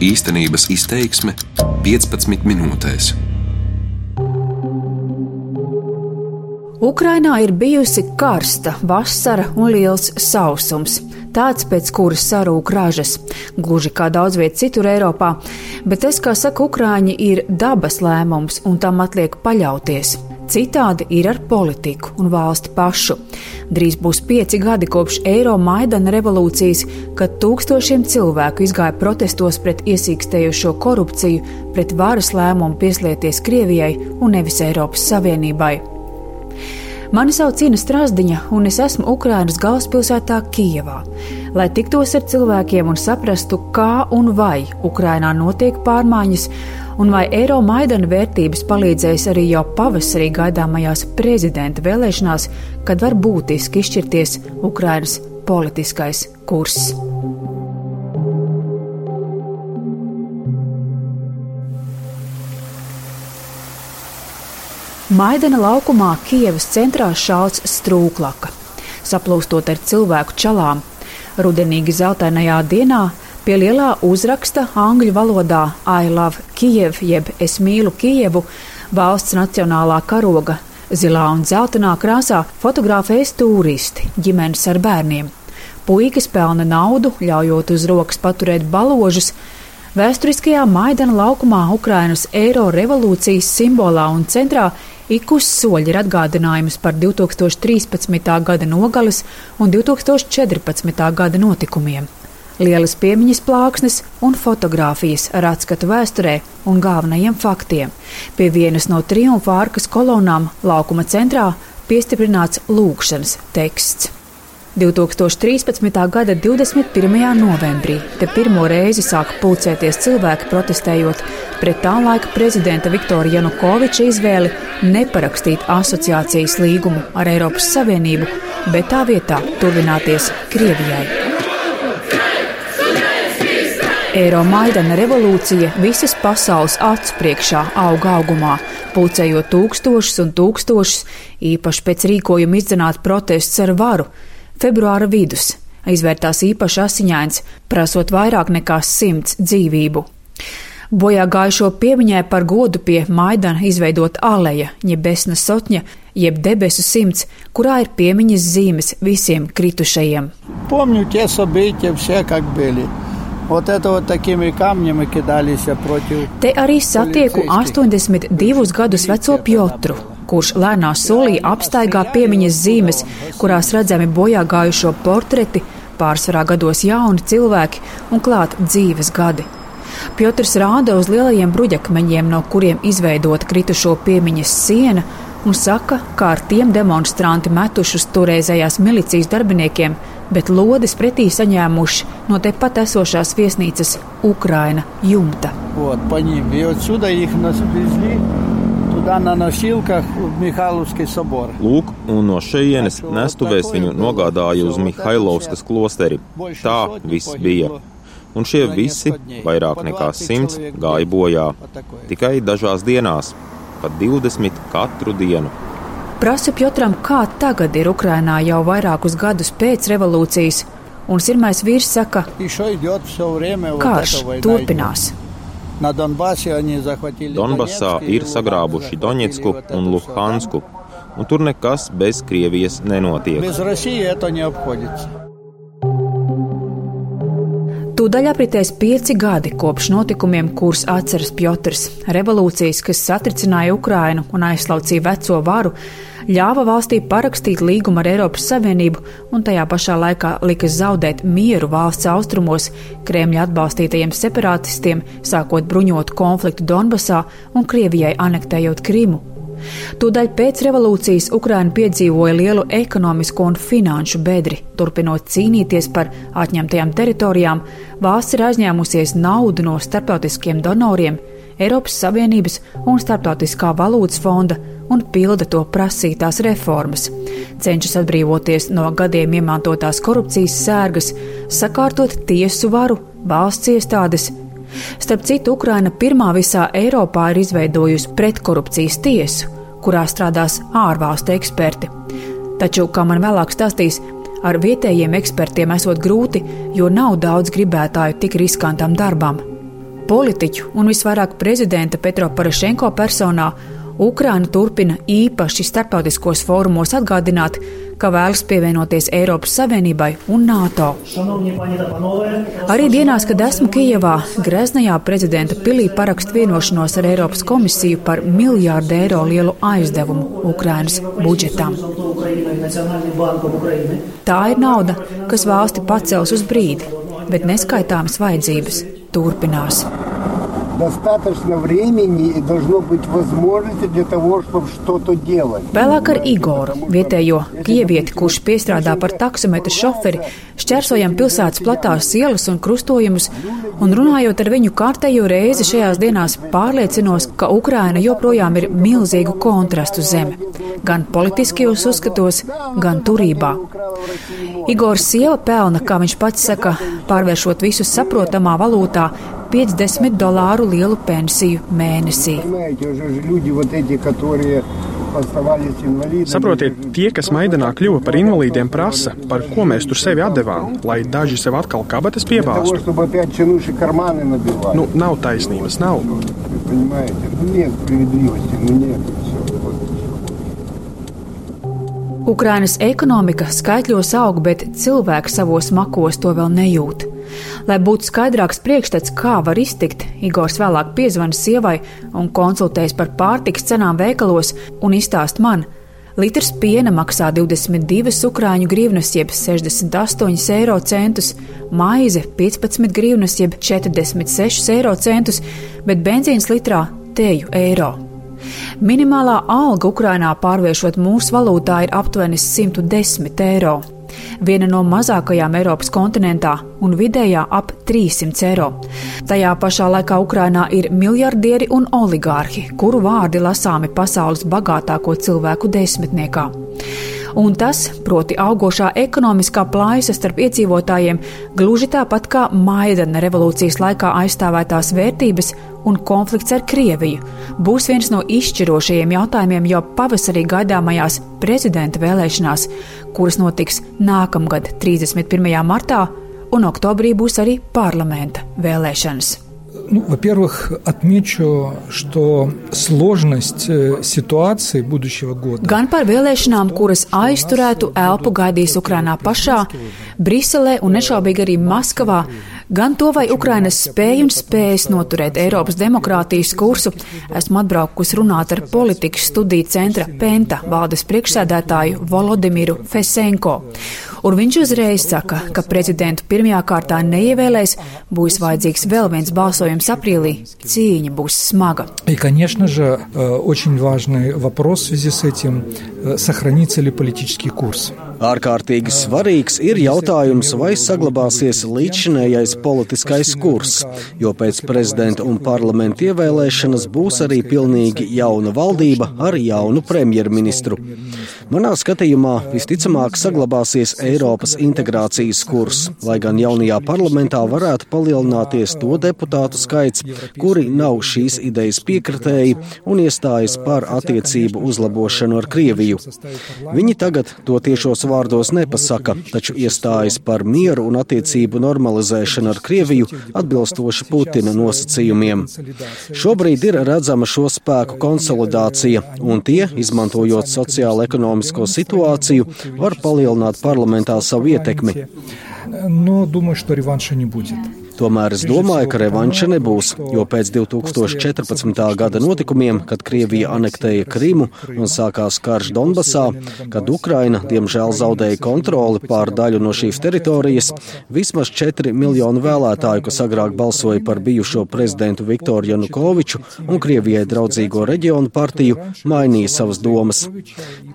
Īstenības izteiksme 15 minūtēs. Ukrainā ir bijusi karsta vasara un liels sausums. Tāds, pēc kuras sarūk ražas, gluži kā daudz viet citur Eiropā, bet tas, kā saka Ukrāņi, ir dabas lēmums un tam atliek paļauties. Citādi ir ar politiku un valsti pašu. Drīz būs pieci gadi kopš Eiro Maidana revolūcijas, kad tūkstošiem cilvēku izgāja protestos pret iesīkstējušo korupciju, pret varas lēmumu pieslieties Krievijai un nevis Eiropas Savienībai. Mani sauc Cīna Strasdiņa, un es esmu Ukrainas galvaspilsētā Kijevā, lai tiktos ar cilvēkiem un saprastu, kā un vai Ukrainā notiek pārmaiņas, un vai Eiro Maidana vērtības palīdzēs arī jau pavasarī gaidāmajās prezidenta vēlēšanās, kad var būtiski izšķirties Ukrainas politiskais kurs. Maidana laukumā Kievas centrā šauts strūklaka, saplūstot ar cilvēku čalām. Rudenīgi zeltainajā dienā pie lielā uzraksta angļu valodā I love Kiev, jeb es mīlu Kievu, valsts nacionālā karoga zilā un zeltainā krāsā fotografējas turisti, ģimenes ar bērniem. Puikas pelna naudu, ļaujot uz rokas paturēt baložus. Vēsturiskajā Maidana laukumā Ukrainas eiro revolūcijas simbolā un centrā Ik uz soļa ir atgādinājums par 2013. gada nogales un 2014. gada notikumiem. Lielas piemiņas plāksnes un fotografijas ar atskatu vēsturē un galvenajiem faktiem. Pie vienas no triumfa ārkas kolonām laukuma centrā piestiprināts lūkšanas teksts. 2013. gada 21. novembrī te pirmo reizi sāka pulcēties cilvēki protestējot pret tā laika prezidenta Viktora Janukoviča izvēli neparakstīt asociācijas līgumu ar Eiropas Savienību, bet tā vietā tuvināties Krievijai. Eiromaidana revolūcija visas pasaules acu priekšā auga augumā, pulcējot tūkstošus un tūkstošus, īpaši pēc rīkojuma izdzināt protestus ar varu. Februāra vidus izvērtās īpaši asiņains, prasot vairāk nekā simts dzīvību. Bojā gājušo piemiņai par godu pie Maidana izveidot aleja, jeb besna sotņa, jeb debesu simts, kurā ir piemiņas zīmes visiem kritušajiem. Pomņu, tie sabīķi, visi, kā bija. Вот это вот такими камнями кидались против. Te arī satieku 82 gadus veco Piotru, kurš lēnā solī apstaigā piemiņas zīmes, kurās redzami bojā gājušo portreti, pārsvarā gados jauni cilvēki un klāt dzīves gadi. Piotrs rāda uz lielajiem bruģakmeņiem, no kuriem izveidota kritušo piemiņas siena, un saka, kā ar tiem demonstranti metuši uz toreizējās milicijas darbiniekiem, bet lodes pretī saņēmuši no tepat esošās viesnīcas Ukraina jumta. Вот, по ним. И отсюда их нас везли туда на носилках в Михайловский собор. Lūk, un no šejienes nestuvēs viņu nogādāja uz Mihailovskas klosteri. Tā viss bija. Un šie visi, vairāk nekā simts, gāja bojā tikai dažās dienās, pa 20 katru dienu. Prasu Piotram, kā tagad ir Ukrainā jau vairākus gadus pēc revolūcijas, un sirmais vīrs saka, ka karš turpinās. Donbassā ir sagrābuši Doņetsku un Luhansku, un tur nekas bez Krievijas nenotiek. Bez Tūdaļ apritēs pieci gadi kopš notikumiem, kurus atceras Piotrs. Revolūcijas, kas satricināja Ukrainu un aizslaucīja veco varu, ļāva valstī parakstīt līgumu ar Eiropas Savienību un tajā pašā laikā lika zaudēt mieru valsts austrumos Kremļa atbalstītajiem separatistiem, sākot bruņotu konfliktu Donbasā un Krievijai anektējot Krimu. Tūdaļ pēc revolūcijas Ukraina piedzīvoja lielu ekonomisko un finanšu bedri. Turpinot cīnīties par atņemtajām teritorijām, valsts ir aizņēmusies naudu no starptautiskiem donoriem, Eiropas Savienības un Startautiskā valūtas fonda un pilda to prasītās reformas. Cenšas atbrīvoties no gadiem iemantotās korupcijas sērgas, sakārtot tiesu varu, valsts iestādes, Starp citu, Ukraina pirmā visā Eiropā ir izveidojusi pretkorupcijas tiesu, kurā strādās ārvalstu eksperti. Taču, kā man vēlāk stāstīs, ar vietējiem ekspertiem esot grūti, jo nav daudz gribētāju tik riskantam darbam. politiķu un visvairāk prezidenta Petro Parašenko personā Ukraina turpina īpaši starptautiskos fórumos atgādināt, ka vēlas pievienoties Eiropas Savienībai un NATO. Arī dienās, kad esmu Kijevā, Greznajā prezidenta pilī parakst vienošanos ar Eiropas komisiju par miljārdu eiro lielu aizdevumu Ukrainas budžetam. Tā ir nauda, kas valsti pacels uz brīdi, bet neskaitāmas vajadzības turpinās достаточно времени и должно быть возможности для того, чтобы что-то делать. Vēlāk ar Igoru, vietējo kievieti, kurš piestrādā par taksometru šoferi, šķērsojam pilsētas platās ielas un krustojumus, un runājot ar viņu kārtējo reizi šajās dienās pārliecinos, ka Ukraina joprojām ir milzīgu kontrastu zeme, gan politiskajos uzskatos, gan turībā. Igors sieva pelna, kā viņš pats saka, pārvēršot visus saprotamā valūtā, 50 dolāru lielu pensiju mēnesī. Saprotiet, tie, kas Maidanā kļuva par invalīdiem, prasa, par ko mēs tur sevi atdevām, lai daži sev atkal kabatas piebāztu. Nu, nav taisnības, nav. Ukrainas ekonomika skaitļos aug, bet cilvēki savos makos to vēl nejūt. Lai būtu skaidrāks priekšstats, kā var iztikt, Igors vēlāk piezvana sievai un konsultējas par pārtiks cenām veikalos un izstāst man. Litrs piena maksā 22 ukrāņu grivnas, jeb 68 eiro centus, maize 15 grivnas, jeb 46 eiro centus, bet benzīns litrā teju eiro. Minimālā alga Ukrainā pārvēršot mūsu valūtā ir aptuveni 110 eiro viena no mazākajām Eiropas kontinentā un vidējā ap 300 eiro. Tajā pašā laikā Ukrainā ir miljardieri un oligārhi, kuru vārdi lasāmi pasaules bagātāko cilvēku desmitniekā. Un tas, proti, augošā ekonomiskā plājas starp iedzīvotājiem, gluži tāpat kā Maidana revolūcijas laikā aizstāvētās vērtības un konflikts ar Krieviju, būs viens no izšķirošajiem jautājumiem jau pavasarī gaidāmajās prezidenta vēlēšanās, kuras notiks nākamgad 31. martā, un oktobrī būs arī parlamenta vēlēšanas. Ну, во-первых, отмечу, что сложность э, ситуации будущего года. Gan par vēlēšanām, kuras aizturētu elpu gaidīs Ukrainā pašā, Briselē un nešaubīgi arī Maskavā, gan to, vai Ukrainas spēj un spējas noturēt Eiropas demokrātijas kursu, esmu atbraukusi runāt ar politikas studiju centra Penta valdes priekšsēdētāju Volodimiru Fesenko un viņš uzreiz saka, ka prezidentu pirmajā kārtā neievēlēs, būs vajadzīgs vēl viens balsojums aprīlī, cīņa būs смага. И, конечно же, э, очень важный вопрос в связи с этим э, – сохранится ли политический курс. Ārkārtīgi svarīgs ir jautājums, vai saglabāsies līdzšinējais politiskais kurs, jo pēc prezidenta un parlamenta ievēlēšanas būs arī pilnīgi jauna valdība ar jaunu premjerministru. Manā skatījumā visticamāk saglabāsies Eiropas integrācijas kurs, lai gan jaunajā parlamentā varētu palielināties to deputātu skaits, kuri nav šīs idejas piekritēji un iestājas par attiecību uzlabošanu ar Krieviju. Viņi tagad to tiešos vārdos nepasaka, taču iestājas par mieru un attiecību normalizēšanu ar Krieviju atbilstoši Putina nosacījumiem. Šobrīd ir redzama šo spēku konsolidācija, un tie, izmantojot sociālo-ekonomisko situāciju, var palielināt parlamentā savu ietekmi. Но думаю, что реванша не будет. Tomēr es domāju, ka revanša nebūs, jo pēc 2014. gada notikumiem, kad Krievija anektēja Krimu un sākās karš Donbasā, kad Ukraina, diemžēl, zaudēja kontroli pār daļu no šīs teritorijas, vismaz 4 miljonu vēlētāju, kas agrāk balsoja par bijušo prezidentu Viktoru Janukoviču un Krievijai draudzīgo reģionu partiju, mainīja savas domas.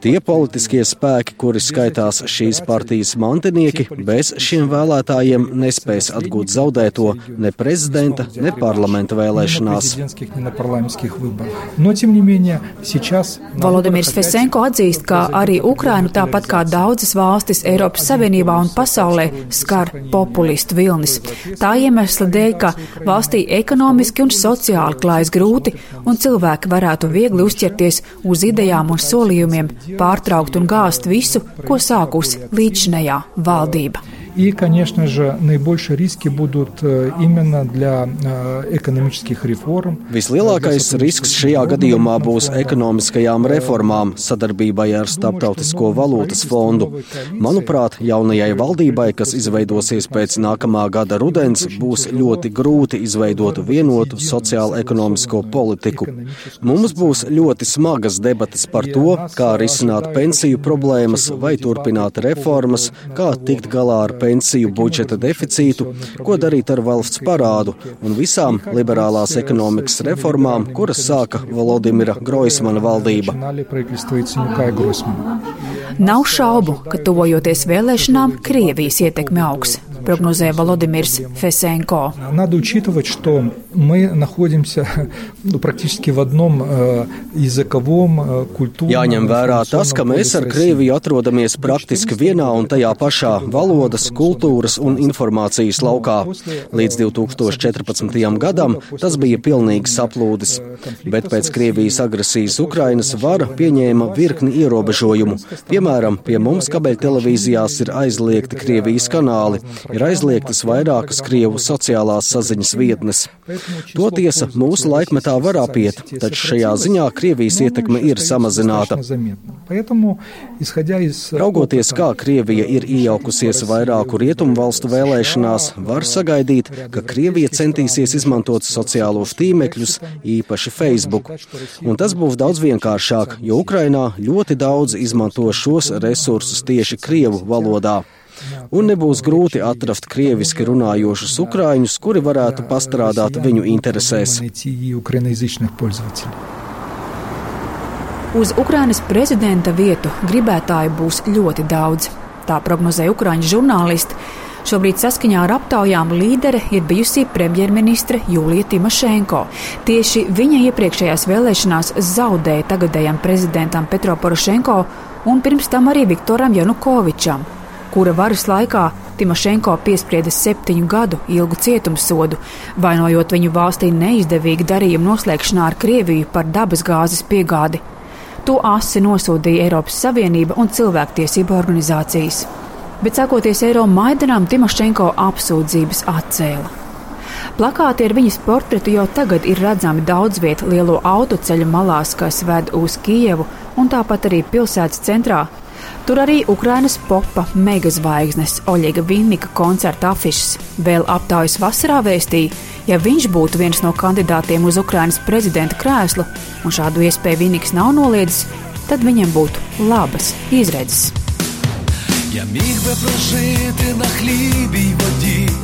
Tie politiskie spēki, kuri skaitās šīs partijas mantinieki, bez šiem vēlētājiem nespēs atgūt zaudēt to ne prezidenta, ne parlamenta vēlēšanās. Volodimirs Fesenko atzīst, ka arī Ukrainu, tāpat kā daudzas valstis Eiropas Savienībā un pasaulē, skar populistu vilnis. Tā iemesla dēļ, ka valstī ekonomiski un sociāli klājas grūti, un cilvēki varētu viegli uzķerties uz idejām un solījumiem, pārtraukt un gāzt visu, ko sākusi līdzinējā valdība. И, конечно же, наибольшие риски будут именно для экономических реформ. Vislielākais risks šajā gadījumā būs ekonomiskajām reformām sadarbībai ar Starptautisko valūtas fondu. Manuprāt, jaunajai valdībai, kas izveidosies pēc nākamā gada rudens, būs ļoti grūti izveidot vienotu sociālo-ekonomisko politiku. Mums būs ļoti smagas debatas par to, kā risināt pensiju problēmas vai turpināt reformas, kā tikt galā ar pensiju budžeta deficītu, ko darīt ar valsts parādu un visām liberālās ekonomikas reformām, kuras sāka Volodimira Groismana valdība. Nav šaubu, ka tuvojoties vēlēšanām, Krievijas ietekme augs prognozē Volodimirs Fesenko. Надо учитывать, что мы находимся ну, практически в одном э, языковом, э, культурном... Jāņem vērā tas, ka mēs ar Krieviju atrodamies praktiski vienā un tajā pašā valodas, kultūras un informācijas laukā. Līdz 2014. gadam tas bija pilnīgs saplūdis, bet pēc Krievijas agresijas Ukrainas vara pieņēma virkni ierobežojumu. Piemēram, pie mums kabeļtelevīzijās ir aizliegti Krievijas kanāli, ir aizliegtas vairākas Krievu sociālās saziņas vietnes. To tiesa mūsu laikmetā var apiet, taču šajā ziņā Krievijas ietekme ir samazināta. Raugoties, kā Krievija ir iejaukusies vairāku rietumu valstu vēlēšanās, var sagaidīt, ka Krievija centīsies izmantot sociālos tīmekļus, īpaši Facebook. Un tas būs daudz vienkāršāk, jo Ukrainā ļoti daudz izmanto šos resursus tieši Krievu valodā un nebūs grūti atrast krieviski runājošus ukrāņus, kuri varētu pastrādāt viņu interesēs. Uz Ukrainas prezidenta vietu gribētāju būs ļoti daudz. Tā prognozēja Ukrāņu žurnālisti. Šobrīd saskaņā ar aptaujām līdere ir bijusī premjerministre Jūlija Timošenko. Tieši viņa iepriekšējās vēlēšanās zaudēja tagadējam prezidentam Petro Porošenko un pirms tam arī Viktoram Janukovičam kura varas laikā Timošenko piesprieda septiņu gadu ilgu cietumsodu, vainojot viņu valstī neizdevīgu darījumu noslēgšanā ar Krieviju par dabasgāzes piegādi. To asi nosodīja Eiropas Savienība un cilvēktiesību organizācijas. Bet sākoties Eiro Maidanām, Timošenko apsūdzības atcēla. Plakāti ar viņas portretu jau tagad ir redzami daudz vietu lielo autoceļu malās, kas ved uz Kijevu, un tāpat arī pilsētas centrā Tur arī Ukrainas popa megazvaigznes Oļega Vinnika koncerta afišas. Vēl aptaujas vasarā vēstīja, ja viņš būtu viens no kandidātiem uz Ukrainas prezidenta krēslu, un šādu iespēju Vinniks nav noliedzis, tad viņam būtu labas izredzes. Ja mīg be pražīti na chlībī vadī.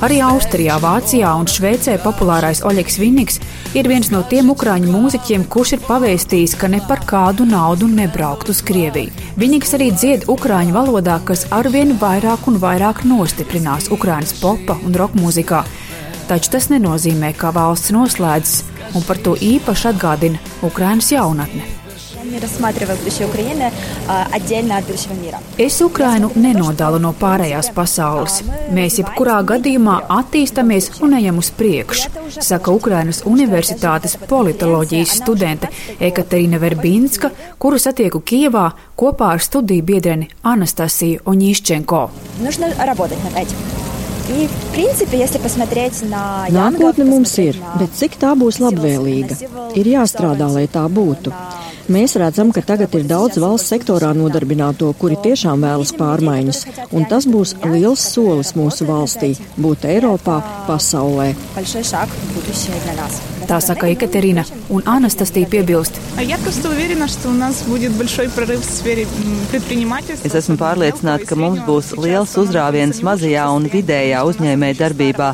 Arī Austrijā, Vācijā un Šveicē populārais Oļegs Vinniks ir viens no tiem ukrāņu mūziķiem, kurš ir pavēstījis, ka ne par kādu naudu nebraukt uz Krieviju. Vinniks arī dzied ukrāņu valodā, kas arvien vairāk un vairāk nostiprinās Ukrāņas popa un roka mūzikā. Taču tas nenozīmē, ka valsts noslēdzas, un par to īpaši atgādina Ukrāņas jaunatne не рассматривая будущее Украины отдельно от будущего мира. Es Ukrainu nenodalu no pārējās pasaules. Mēs jebkurā gadījumā attīstamies un ejam uz priekšu, saka Ukrainas Universitātes politoloģijas studente Ekaterina Verbinska, kuru satieku Kievā kopā ar studiju biedreni Anastasiju Oņīščenko. Nākotne mums ir, bet cik tā būs labvēlīga? Ir jāstrādā, lai tā būtu. Mēs redzam, ka tagad ir daudz valsts sektorā nodarbināto, kuri tiešām vēlas pārmaiņas, un tas būs liels solis mūsu valstī būt Eiropā, pasaulē. Tā saka Ekaterina, un Anastasija piebilst. Es esmu pārliecināta, ka mums būs liels uzrāviens mazajā un vidējā uzņēmēja darbībā.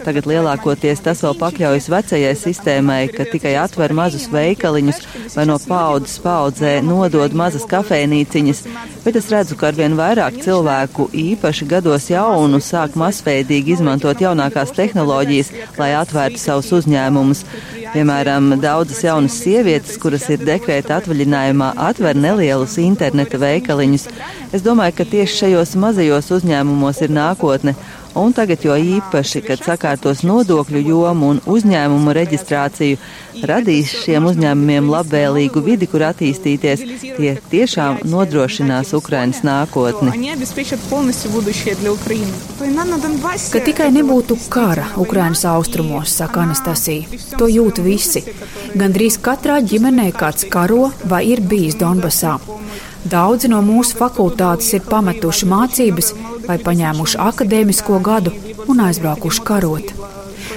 Tagad lielākoties tas vēl pakļaujas vecajai sistēmai, ka tikai atver mazus veikaliņus vai no paudzes paudzē nodod mazas kafejnīciņas, bet es redzu, ka arvien vairāk cilvēku, īpaši gados jaunu, sāk masveidīgi izmantot jaunākās tehnoloģijas, lai atvērtu savus uzņēmumus. Piemēram, daudzas jaunas sievietes, kuras ir dekrēta atvaļinājumā, atver nelielus interneta veikaliņus. Es domāju, ka tieši šajos mazajos uzņēmumos ir nākotne, Un tagad jo īpaši, kad sakārtos nodokļu jomu un uzņēmumu reģistrāciju, radīs šiem uzņēmumiem labvēlīgu vidi, kur attīstīties, tie tiešām nodrošinās Ukrainas nākotni. Ka tikai nebūtu kara Ukrainas austrumos, saka Anastasija. To jūt visi. Gandrīz katrā ģimenē kāds karo vai ir bijis Donbasā. Daudzi no mūsu fakultātes ir pametuši mācības vai paņēmuši akadēmisko gadu un aizbraukuši karot.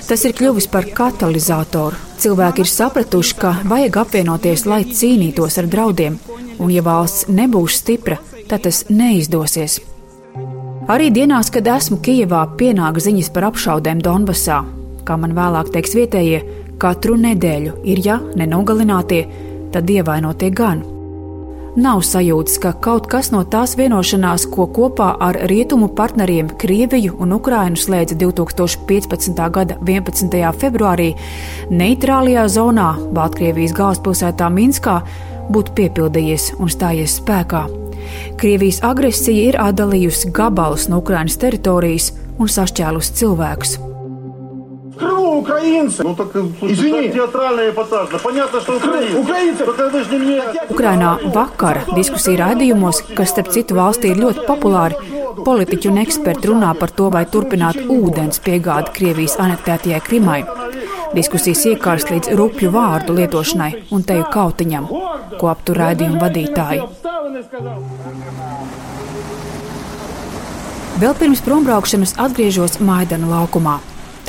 Tas ir kļuvis par katalizatoru. Cilvēki ir sapratuši, ka vajag apvienoties, lai cīnītos ar draudiem, un ja valsts nebūs stipra, tad tas neizdosies. Arī dienās, kad esmu Kijevā, pienāk ziņas par apšaudēm Donbasā. Kā man vēlāk teiks vietējie, katru nedēļu ir ja nenogalinātie, tad ievainotie gan. Nav sajūtas, ka kaut kas no tās vienošanās, ko kopā ar rietumu partneriem Krieviju un Ukrainu slēdza 2015. gada 11. februārī, neitrālajā zonā Baltkrievijas galvaspilsētā Minskā, būtu piepildījies un stājies spēkā. Krievijas agresija ir atdalījusi gabalus no Ukrainas teritorijas un sašķēlusi cilvēkus Украинцы. Ну так, слушай, Извини. театральный эпатаж. Да понятно, что украинцы. Украинцы. Только вы же не мне. Ukrainā vakara diskusija raidījumos, kas starp citu valstī ir ļoti populāri, politiķi un eksperti runā par to, vai turpināt ūdens piegādi Krievijas anektētajai Krimai. Diskusijas iekārst līdz rupju vārdu lietošanai un teju kautiņam, ko aptur raidījumu vadītāji. Vēl pirms prombraukšanas atgriežos Maidana laukumā.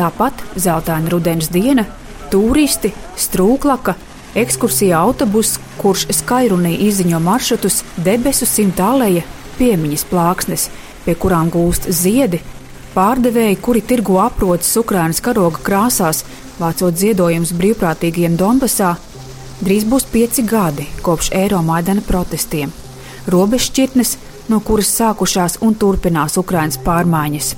Tāpat zeltaina rudens diena, turisti, strūklaka, ekskursija autobus, kurš skairunī izziņo maršrutus, debesu simtālēja, piemiņas plāksnes, pie kurām gūst ziedi, pārdevēji, kuri tirgo aprocis Ukrainas karoga krāsās, vācot ziedojumus brīvprātīgiem Donbasā. Drīz būs pieci gadi kopš Eiromaidana protestiem, robežšķirtnes, no kuras sākušās un turpinās Ukrainas pārmaiņas.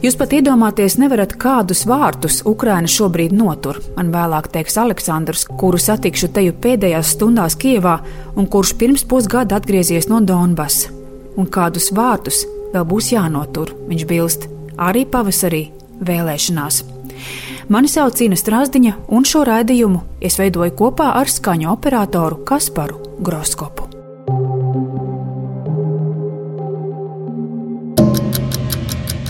Jūs pat iedomāties nevarat, kādus vārtus Ukraina šobrīd notur. Man vēlāk teiks Aleksandrs, kuru satikšu teju pēdējās stundās Kievā un kurš pirms pusgada atgriezies no Donbass. Un kādus vārtus vēl būs jānotur, viņš bilst, arī pavasarī vēlēšanās. Mani sauc Cīna Strasdiņa, un šo raidījumu es veidoju kopā ar skaņu operatoru Kasparu Groskopu.